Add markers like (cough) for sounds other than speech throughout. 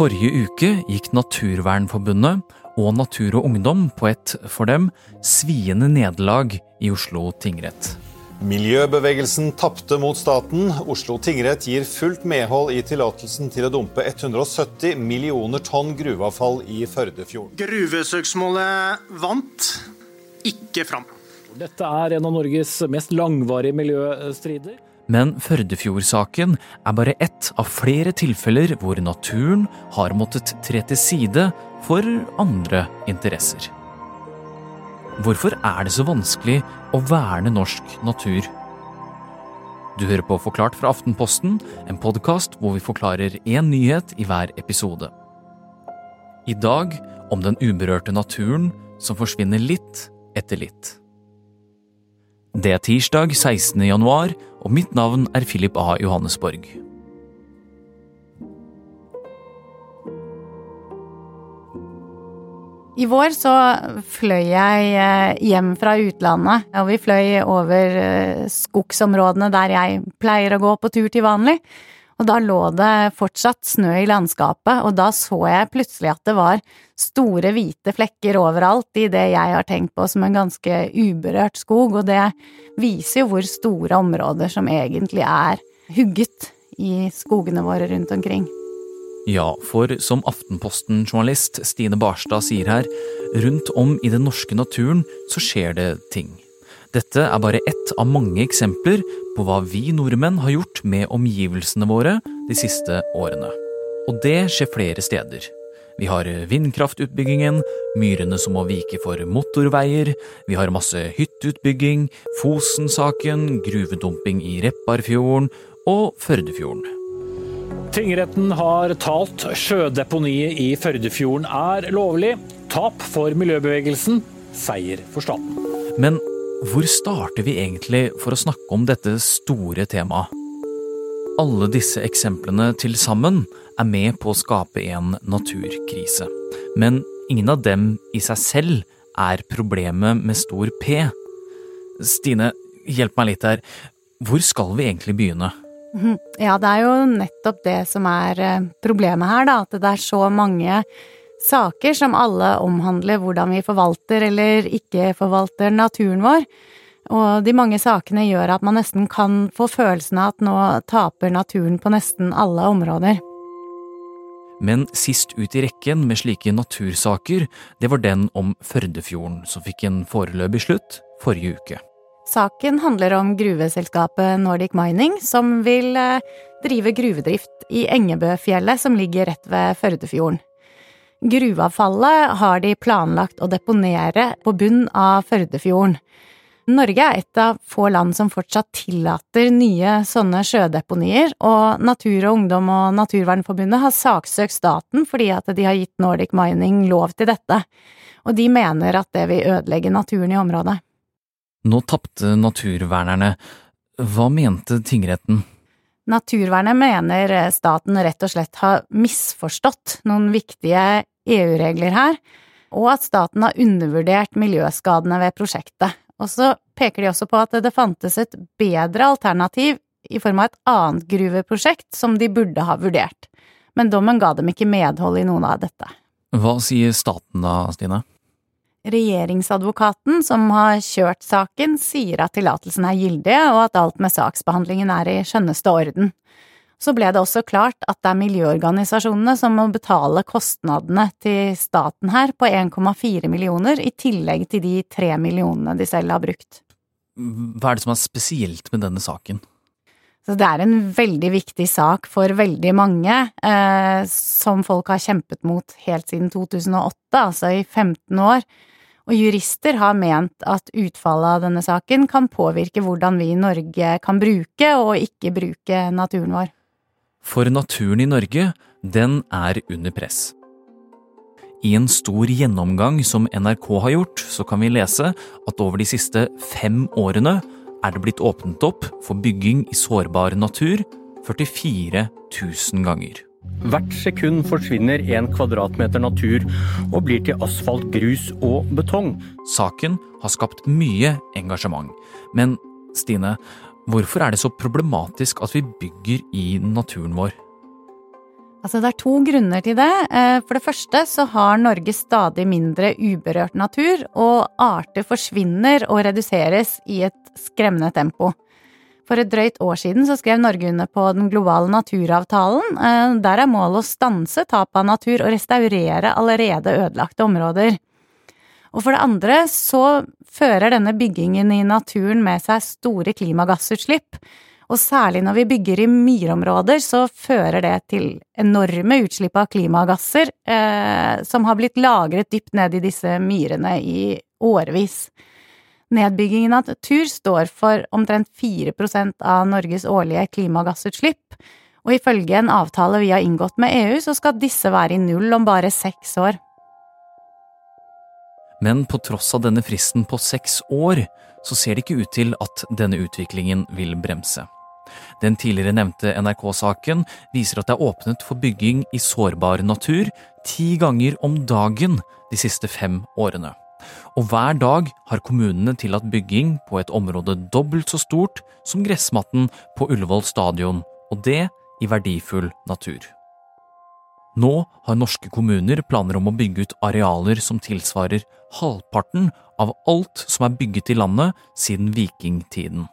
Forrige uke gikk Naturvernforbundet og Natur og Ungdom på et, for dem, sviende nederlag i Oslo tingrett. Miljøbevegelsen tapte mot staten. Oslo tingrett gir fullt medhold i tillatelsen til å dumpe 170 millioner tonn gruveavfall i Førdefjorden. Gruvesøksmålet vant ikke fram. Dette er en av Norges mest langvarige miljøstrider. Men Førdefjord-saken er bare ett av flere tilfeller hvor naturen har måttet tre til side for andre interesser. Hvorfor er det så vanskelig å verne norsk natur? Du hører på Forklart fra Aftenposten, en podkast hvor vi forklarer én nyhet i hver episode. I dag om den uberørte naturen som forsvinner litt etter litt. Det er tirsdag 16. januar, og mitt navn er Philip A. Johannesborg. I vår så fløy jeg eh, hjem fra utlandet, og vi fløy over eh, skogsområdene der jeg pleier å gå på tur til vanlig. Og da lå det fortsatt snø i landskapet, og da så jeg plutselig at det var store, hvite flekker overalt i det jeg har tenkt på som en ganske uberørt skog, og det viser jo hvor store områder som egentlig er hugget i skogene våre rundt omkring. Ja, for som Aftenposten-journalist Stine Barstad sier her, rundt om i den norske naturen så skjer det ting. Dette er bare ett av mange eksempler på hva vi nordmenn har gjort med omgivelsene våre de siste årene. Og det skjer flere steder. Vi har vindkraftutbyggingen, myrene som må vike for motorveier, vi har masse hytteutbygging, Fosen-saken, gruvedumping i Repparfjorden og Førdefjorden. Tingretten har talt. Sjødeponiet i Førdefjorden er lovlig. Tap for miljøbevegelsen, seier for staten. Men hvor starter vi egentlig for å snakke om dette store temaet? Alle disse eksemplene til sammen er med på å skape en naturkrise. Men ingen av dem i seg selv er problemet med stor P. Stine, hjelp meg litt her. Hvor skal vi egentlig begynne? (laughs) Ja, det er jo nettopp det som er eh, problemet her, da. At det er så mange saker som alle omhandler hvordan vi forvalter eller ikke forvalter naturen vår. Og de mange sakene gjør at man nesten kan få følelsen av at nå taper naturen på nesten alle områder. Men sist ut i rekken med slike natursaker, det var den om Førdefjorden, som fikk en foreløpig slutt forrige uke. Saken handler om gruveselskapet Nordic Mining, som vil eh, drive gruvedrift i Engebøfjellet, som ligger rett ved Førdefjorden. Gruveavfallet har de planlagt å deponere på bunn av Førdefjorden. Norge er et av få land som fortsatt tillater nye sånne sjødeponier, og Natur og Ungdom og Naturvernforbundet har saksøkt staten fordi at de har gitt Nordic Mining lov til dette, og de mener at det vil ødelegge naturen i området. Nå tapte naturvernerne. Hva mente tingretten? Naturvernet mener staten rett og slett har misforstått noen viktige EU-regler her, og at staten har undervurdert miljøskadene ved prosjektet. Og så peker de også på at det fantes et bedre alternativ i form av et annet gruveprosjekt som de burde ha vurdert, men dommen ga dem ikke medhold i noen av dette. Hva sier staten da, Stine? Regjeringsadvokaten som har kjørt saken, sier at tillatelsen er gyldig, og at alt med saksbehandlingen er i skjønneste orden. Så ble det også klart at det er miljøorganisasjonene som må betale kostnadene til staten her på 1,4 millioner, i tillegg til de tre millionene de selv har brukt. Hva er det som er spesielt med denne saken? Så det er en veldig viktig sak for veldig mange, eh, som folk har kjempet mot helt siden 2008, altså i 15 år og jurister har ment at utfallet av denne saken kan påvirke hvordan vi i Norge kan bruke og ikke bruke naturen vår. For naturen i Norge, den er under press. I en stor gjennomgang som NRK har gjort, så kan vi lese at over de siste fem årene er det blitt åpnet opp for bygging i sårbar natur 44 000 ganger. Hvert sekund forsvinner en kvadratmeter natur og blir til asfalt, grus og betong. Saken har skapt mye engasjement. Men Stine, hvorfor er det så problematisk at vi bygger i naturen vår? Altså, det er to grunner til det. Eh, for det første så har Norge stadig mindre uberørt natur, og arter forsvinner og reduseres i et skremmende tempo. For et drøyt år siden så skrev Norge under på den globale naturavtalen. Eh, der er målet å stanse tap av natur og restaurere allerede ødelagte områder. Og for det andre så fører denne byggingen i naturen med seg store klimagassutslipp. Og særlig når vi bygger i myrområder, så fører det til enorme utslipp av klimagasser eh, som har blitt lagret dypt ned i disse myrene i årevis. Nedbyggingen av natur står for omtrent 4 av Norges årlige klimagassutslipp, og ifølge en avtale vi har inngått med EU, så skal disse være i null om bare seks år. Men på tross av denne fristen på seks år, så ser det ikke ut til at denne utviklingen vil bremse. Den tidligere nevnte NRK-saken viser at det er åpnet for bygging i sårbar natur ti ganger om dagen de siste fem årene. Og hver dag har kommunene tillatt bygging på et område dobbelt så stort som gressmatten på Ullevål stadion, og det i verdifull natur. Nå har norske kommuner planer om å bygge ut arealer som tilsvarer halvparten av alt som er bygget i landet siden vikingtiden.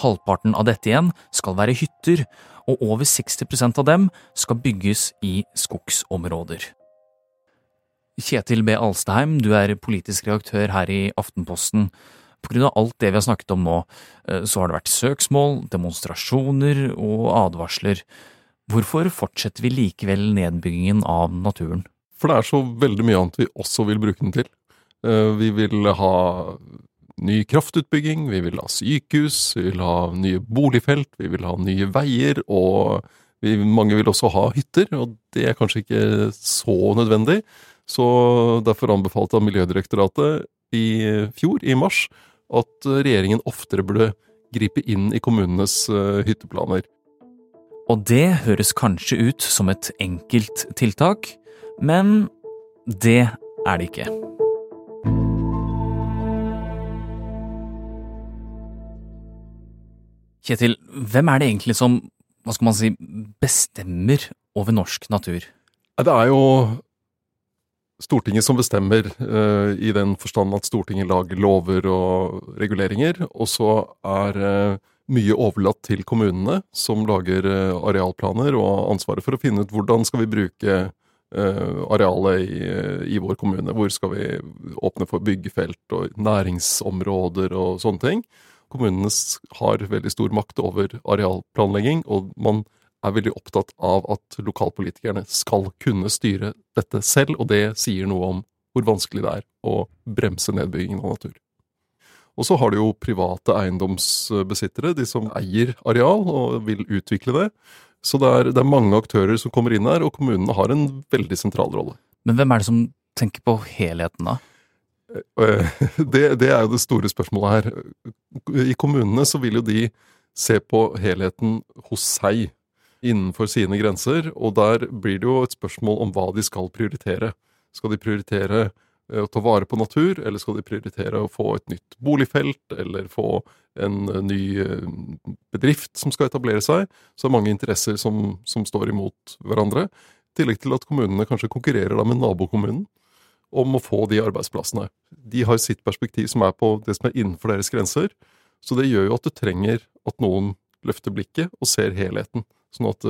Halvparten av dette igjen skal være hytter, og over 60% av dem skal bygges i skogsområder. Kjetil B. Alstheim, du er politisk redaktør her i Aftenposten. På grunn av alt det vi har snakket om nå, eh, så har det vært søksmål, demonstrasjoner og advarsler. Hvorfor fortsetter vi likevel nedbyggingen av naturen? For det er så veldig mye annet vi også vil bruke den til. Eh, vi vil ha ny kraftutbygging, vi vil ha sykehus, vi vil ha nye boligfelt, vi vil ha nye veier, og vi, mange vil også ha hytter, og det er kanskje ikke så nødvendig. Så derfor anbefalte Miljødirektoratet i fjor, i mars, at regjeringen oftere burde gripe inn i kommunenes eh, hytteplaner. Og det høres kanskje ut som et enkelt tiltak, men det er det ikke. Kjetil, hvem er det egentlig som hva skal man si, bestemmer over norsk natur? Det er jo Stortinget som bestemmer, uh, i den forstand at Stortinget lager lover og reguleringer. Og så er uh, mye overlatt til kommunene, som lager uh, arealplaner og har ansvaret for å finne ut hvordan skal vi bruke arealet i, i, vår kommune. Hvor skal vi åpne for byggefelt og næringsområder og sånne ting. Kommunene har veldig stor makt over arealplanlegging, og man er veldig opptatt av at lokalpolitikerne skal kunne styre dette selv, og det sier noe om hvor vanskelig det er å bremse nedbyggingen av natur. Og så har du jo private eiendomsbesittere, de som eier areal og vil utvikle det. Så det er, det er mange aktører som kommer inn her, og kommunene har en veldig sentral rolle. Men hvem er det som tenker på helheten, da? Eh, (laughs) det, det, er jo det store spørsmålet her. I kommunene så vil jo de se på helheten hos seg innenfor sine grenser, og der blir det jo et spørsmål om hva de skal prioritere. Skal de prioritere Eh, å ta vare på natur, eller skal de prioritere å få et nytt boligfelt, eller få en eh, ny bedrift som skal etablere seg? Så det er mange interesser som, som står imot hverandre. I tillegg til at kommunene kanskje konkurrerer da med nabokommunen om å få de arbeidsplassene. De har sitt perspektiv som er på det som er innenfor deres grenser. Så det gjør jo at du trenger at noen løfter blikket og ser helheten. Sånn at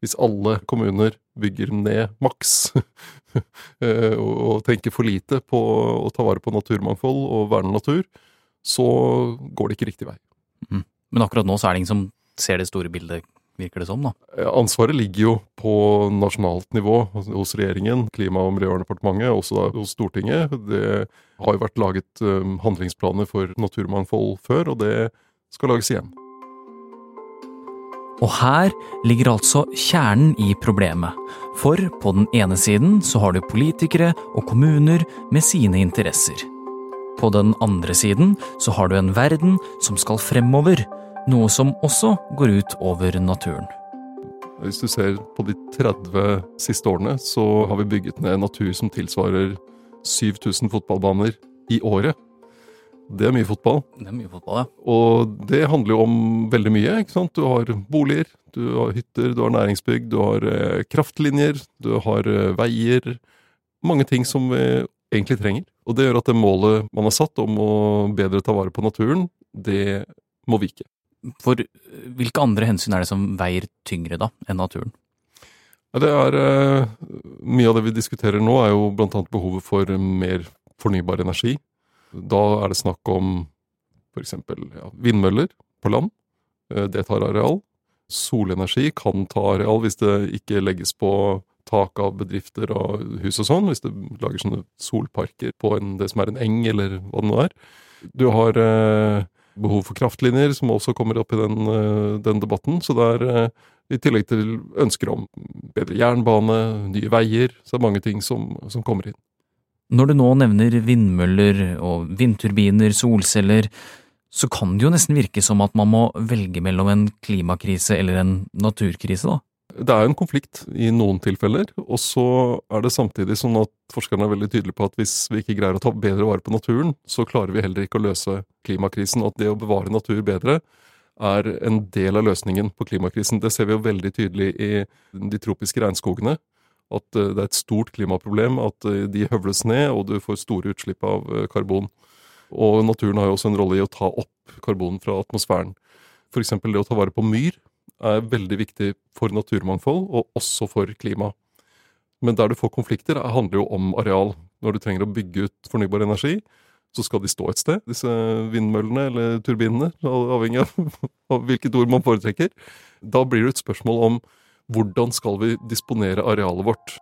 hvis alle kommuner bygger ned maks (laughs) eh, og tenker for lite på å ta vare på naturmangfold og verne natur, så går det ikke riktig vei. Mm. Men akkurat nå så er det ingen som ser det store bildet, virker det som? da? Ansvaret ligger jo på nasjonalt nivå, hos regjeringen, Klima- og miljødepartementet, også hos Stortinget. Det har jo vært laget eh, handlingsplaner for naturmangfold før, og det skal lages igjen. Og her ligger altså kjernen i problemet. For på den ene siden så har du politikere og kommuner med sine interesser. På den andre siden så har du en verden som skal fremover, noe som også går ut over naturen. Hvis du ser på de 30 siste årene, så har vi bygget ned natur som tilsvarer 7000 fotballbaner i året. Det er mye fotball. Det er mye fotball, ja. Og det handler jo om veldig mye. ikke sant? Du har boliger, du har hytter, du har næringsbygg, du har eh, kraftlinjer, du har eh, veier. Mange ting som vi egentlig trenger. Og det gjør at det målet man har satt om å bedre ta vare på naturen, det må vike. For hvilke andre hensyn er det som veier tyngre da, enn naturen? Ja, det er, eh, Mye av det vi diskuterer nå, er jo annet behovet for mer fornybar energi. Da er det snakk om f.eks. Ja, vindmøller på land. Eh, Det tar areal. Solenergi kan ta areal hvis det ikke legges på tak av bedrifter og hus og sånn. Hvis det lager sånne solparker på en, det som er en eng, eller hva det nå er. Du har eh, behov for kraftlinjer, som også kommer opp i den, eh, den debatten. Så det er eh, i tillegg til ønsker om bedre jernbane, nye veier, så er det mange ting som, som kommer inn. Når du nå nevner vindmøller og vindturbiner, solceller, så kan det jo nesten virke som at man må velge mellom en klimakrise eller en naturkrise, da. Det er en konflikt i noen tilfeller, og så er det samtidig sånn at forskerne er veldig tydelige på at hvis vi ikke greier å ta bedre vare på naturen, så klarer vi heller ikke å løse klimakrisen. Og at det å bevare natur bedre er en del av løsningen på klimakrisen. Det ser vi jo veldig tydelig i de tropiske regnskogene. At eh, det er et stort klimaproblem at eh, de høvles ned, og du får store utslipp av eh, karbon. Og naturen har jo også en rolle i å ta opp karbon fra atmosfæren. Eksempel det å ta vare på myr er veldig viktig for naturmangfold, og også for klima. Men der du får konflikter, handler jo om areal. Når du trenger å bygge ut fornybar energi, så skal de stå et sted, disse vindmøllene eller turbinene, avhengig av, (laughs) av hvilket ord man foretrekker. Da blir det et spørsmål om hvordan skal vi disponere arealet vårt.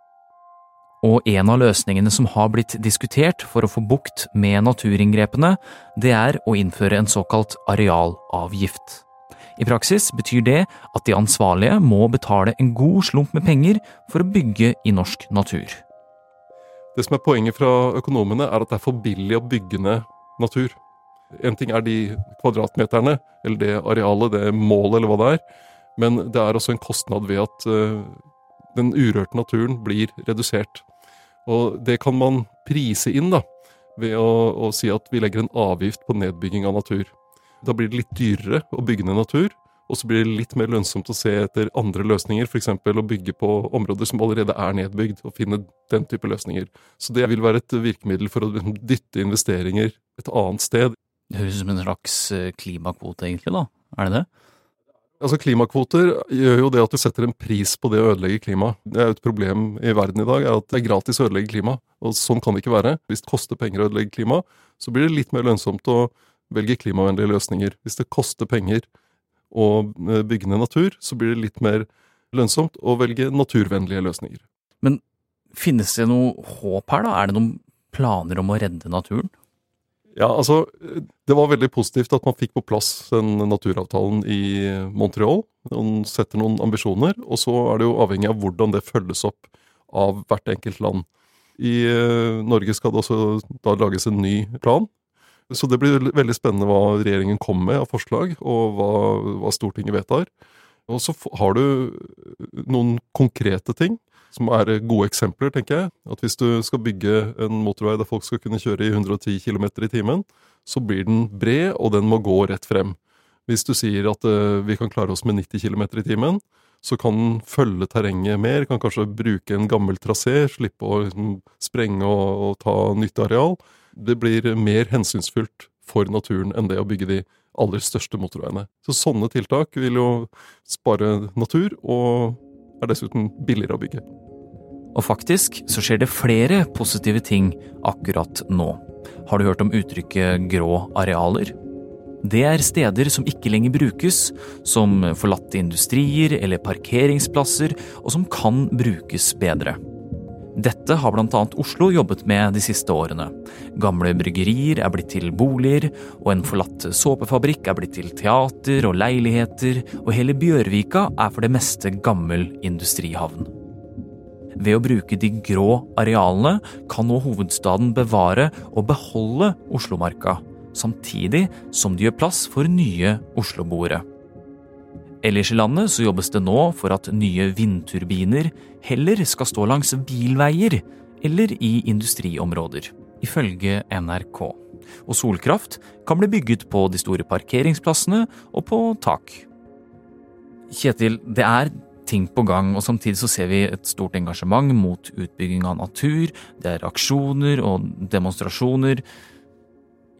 Og en av løsningene som har blitt diskutert for å få bukt med naturinngrepene, det er å innføre en såkalt arealavgift. I praksis betyr det at de ansvarlige må betale en god slump med penger for å bygge i norsk natur. Det som er poenget fra økonomene, er at det er for billig å bygge ned natur. En ting er de kvadratmeterne, eller det arealet, det målet, eller hva det er. Men det er også en kostnad ved at uh, den urørte naturen blir redusert. Og det kan man prise inn da, ved å, å si at vi legger en avgift på nedbygging av natur. Da blir det litt dyrere å bygge ned natur, og så blir det litt mer lønnsomt å se etter andre løsninger, f.eks. å bygge på områder som allerede er nedbygd, og finne den type løsninger. Så det vil være et virkemiddel for å dytte investeringer et annet sted. Det høres ut som en slags eh, klimakvote, egentlig, da? Er det det? Altså Klimakvoter gjør jo det at du setter en pris på det å ødelegge klima. Det er jo et problem i verden i dag, er at det er gratis å ødelegge klima. Og sånn kan det ikke være. Hvis det koster penger å ødelegge klima, så blir det litt mer lønnsomt å velge klimavennlige løsninger. Hvis det koster penger å eh, bygge ned natur, så blir det litt mer lønnsomt å velge naturvennlige løsninger. Men finnes det noe håp her, da? Er det noen planer om å redde naturen? Ja, altså, Det var veldig positivt at man fikk på plass den naturavtalen i Montreal. Man setter noen ambisjoner, og så er det jo avhengig av hvordan det følges opp av hvert enkelt land. I eh, Norge skal det også da lages en ny plan. Så det blir veldig spennende hva regjeringen kommer med av forslag, og hva, hva Stortinget vedtar. Og så har du noen konkrete ting som er gode eksempler, tenker jeg. At hvis du skal bygge en motorvei der folk skal kunne kjøre i 110 km i timen, så blir den bred, og den må gå rett frem. Hvis du sier at uh, vi kan klare oss med 90 km i timen, så kan den følge terrenget mer, kan kanskje bruke en gammel trasé, slippe å liksom, sprenge og, og ta nytt areal. Det blir mer hensynsfullt for naturen enn det å bygge de aller største motorveiene. Så sånne tiltak vil jo spare natur, og er dessuten billigere å bygge. Og faktisk så skjer det flere positive ting akkurat nå. Har du hørt om uttrykket grå arealer? Det er steder som ikke lenger brukes, som forlatte industrier eller parkeringsplasser, og som kan brukes bedre. Dette har bl.a. Oslo jobbet med de siste årene. Gamle bryggerier er blitt til boliger, og en forlatt såpefabrikk er blitt til teater og leiligheter, og hele Bjørvika er for det meste gammel industrihavn. Ved å bruke de grå arealene kan nå hovedstaden bevare og beholde Oslomarka, samtidig som det gjør plass for nye osloboere. Ellers i landet så jobbes det nå for at nye vindturbiner heller skal stå langs bilveier eller i industriområder, ifølge NRK. og solkraft kan bli bygget på de store parkeringsplassene og på tak. Kjetil, det er ting på gang, og samtidig så ser vi et stort engasjement mot utbygging av natur. Det er aksjoner og demonstrasjoner.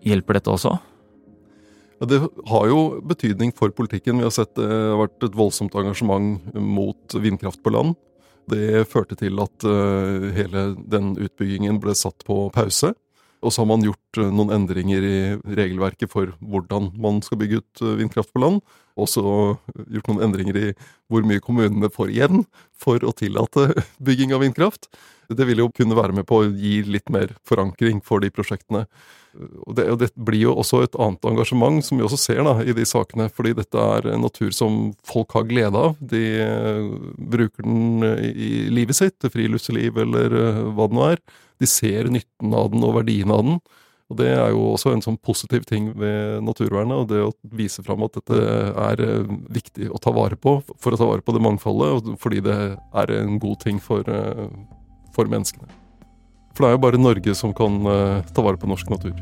Hjelper dette også? Det har jo betydning for politikken. Vi har sett det har vært et voldsomt engasjement mot vindkraft på land. Det førte til at uh, hele den utbyggingen ble satt på pause. Og så har man gjort uh, noen endringer i regelverket for hvordan man skal bygge ut vindkraft på land. Også gjort noen endringer i hvor mye kommunene får igjen for å tillate (laughs) bygging av vindkraft. Det vil jo kunne være med på å gi litt mer forankring for de prosjektene. Og det, og det, blir jo også et annet engasjement, som vi også ser da, i de sakene. Fordi dette er en natur som folk har glede av. De uh, bruker den i livet sitt, til friluftsliv eller uh, hva det nå er. De ser nytten av den og verdien av den. Og Det er jo også en sånn positiv ting ved naturvernet, og det å vise fram at dette er uh, viktig å ta vare på for å ta vare på det mangfoldet, og fordi det er en god ting for, for menneskene. For det er jo bare Norge som kan uh, ta vare på norsk natur.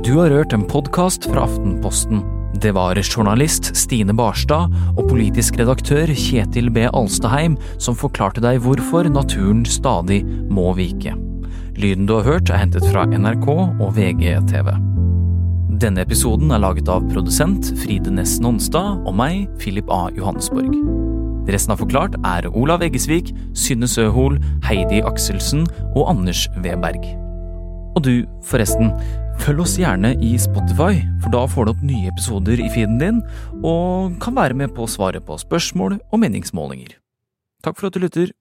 Du har hørt en podkast fra Aftenposten. Det var journalist Stine Barstad og politisk redaktør Kjetil B. Alstaheim som forklarte deg hvorfor naturen stadig må vike. Lyden du har hørt er hentet fra NRK og VGTV. Denne episoden er laget av produsent Fride Næss Nonstad og meg, Philip A. Johannesborg. Resten av Forklart er Olav Eggesvik, Synne Søhol, Heidi Akselsen og Anders Weberg. Og du, forresten, følg oss gjerne i Spotify, for da får du opp nye episoder i feeden din, og kan være med på å svare på spørsmål og meningsmålinger. Takk for at du lytter.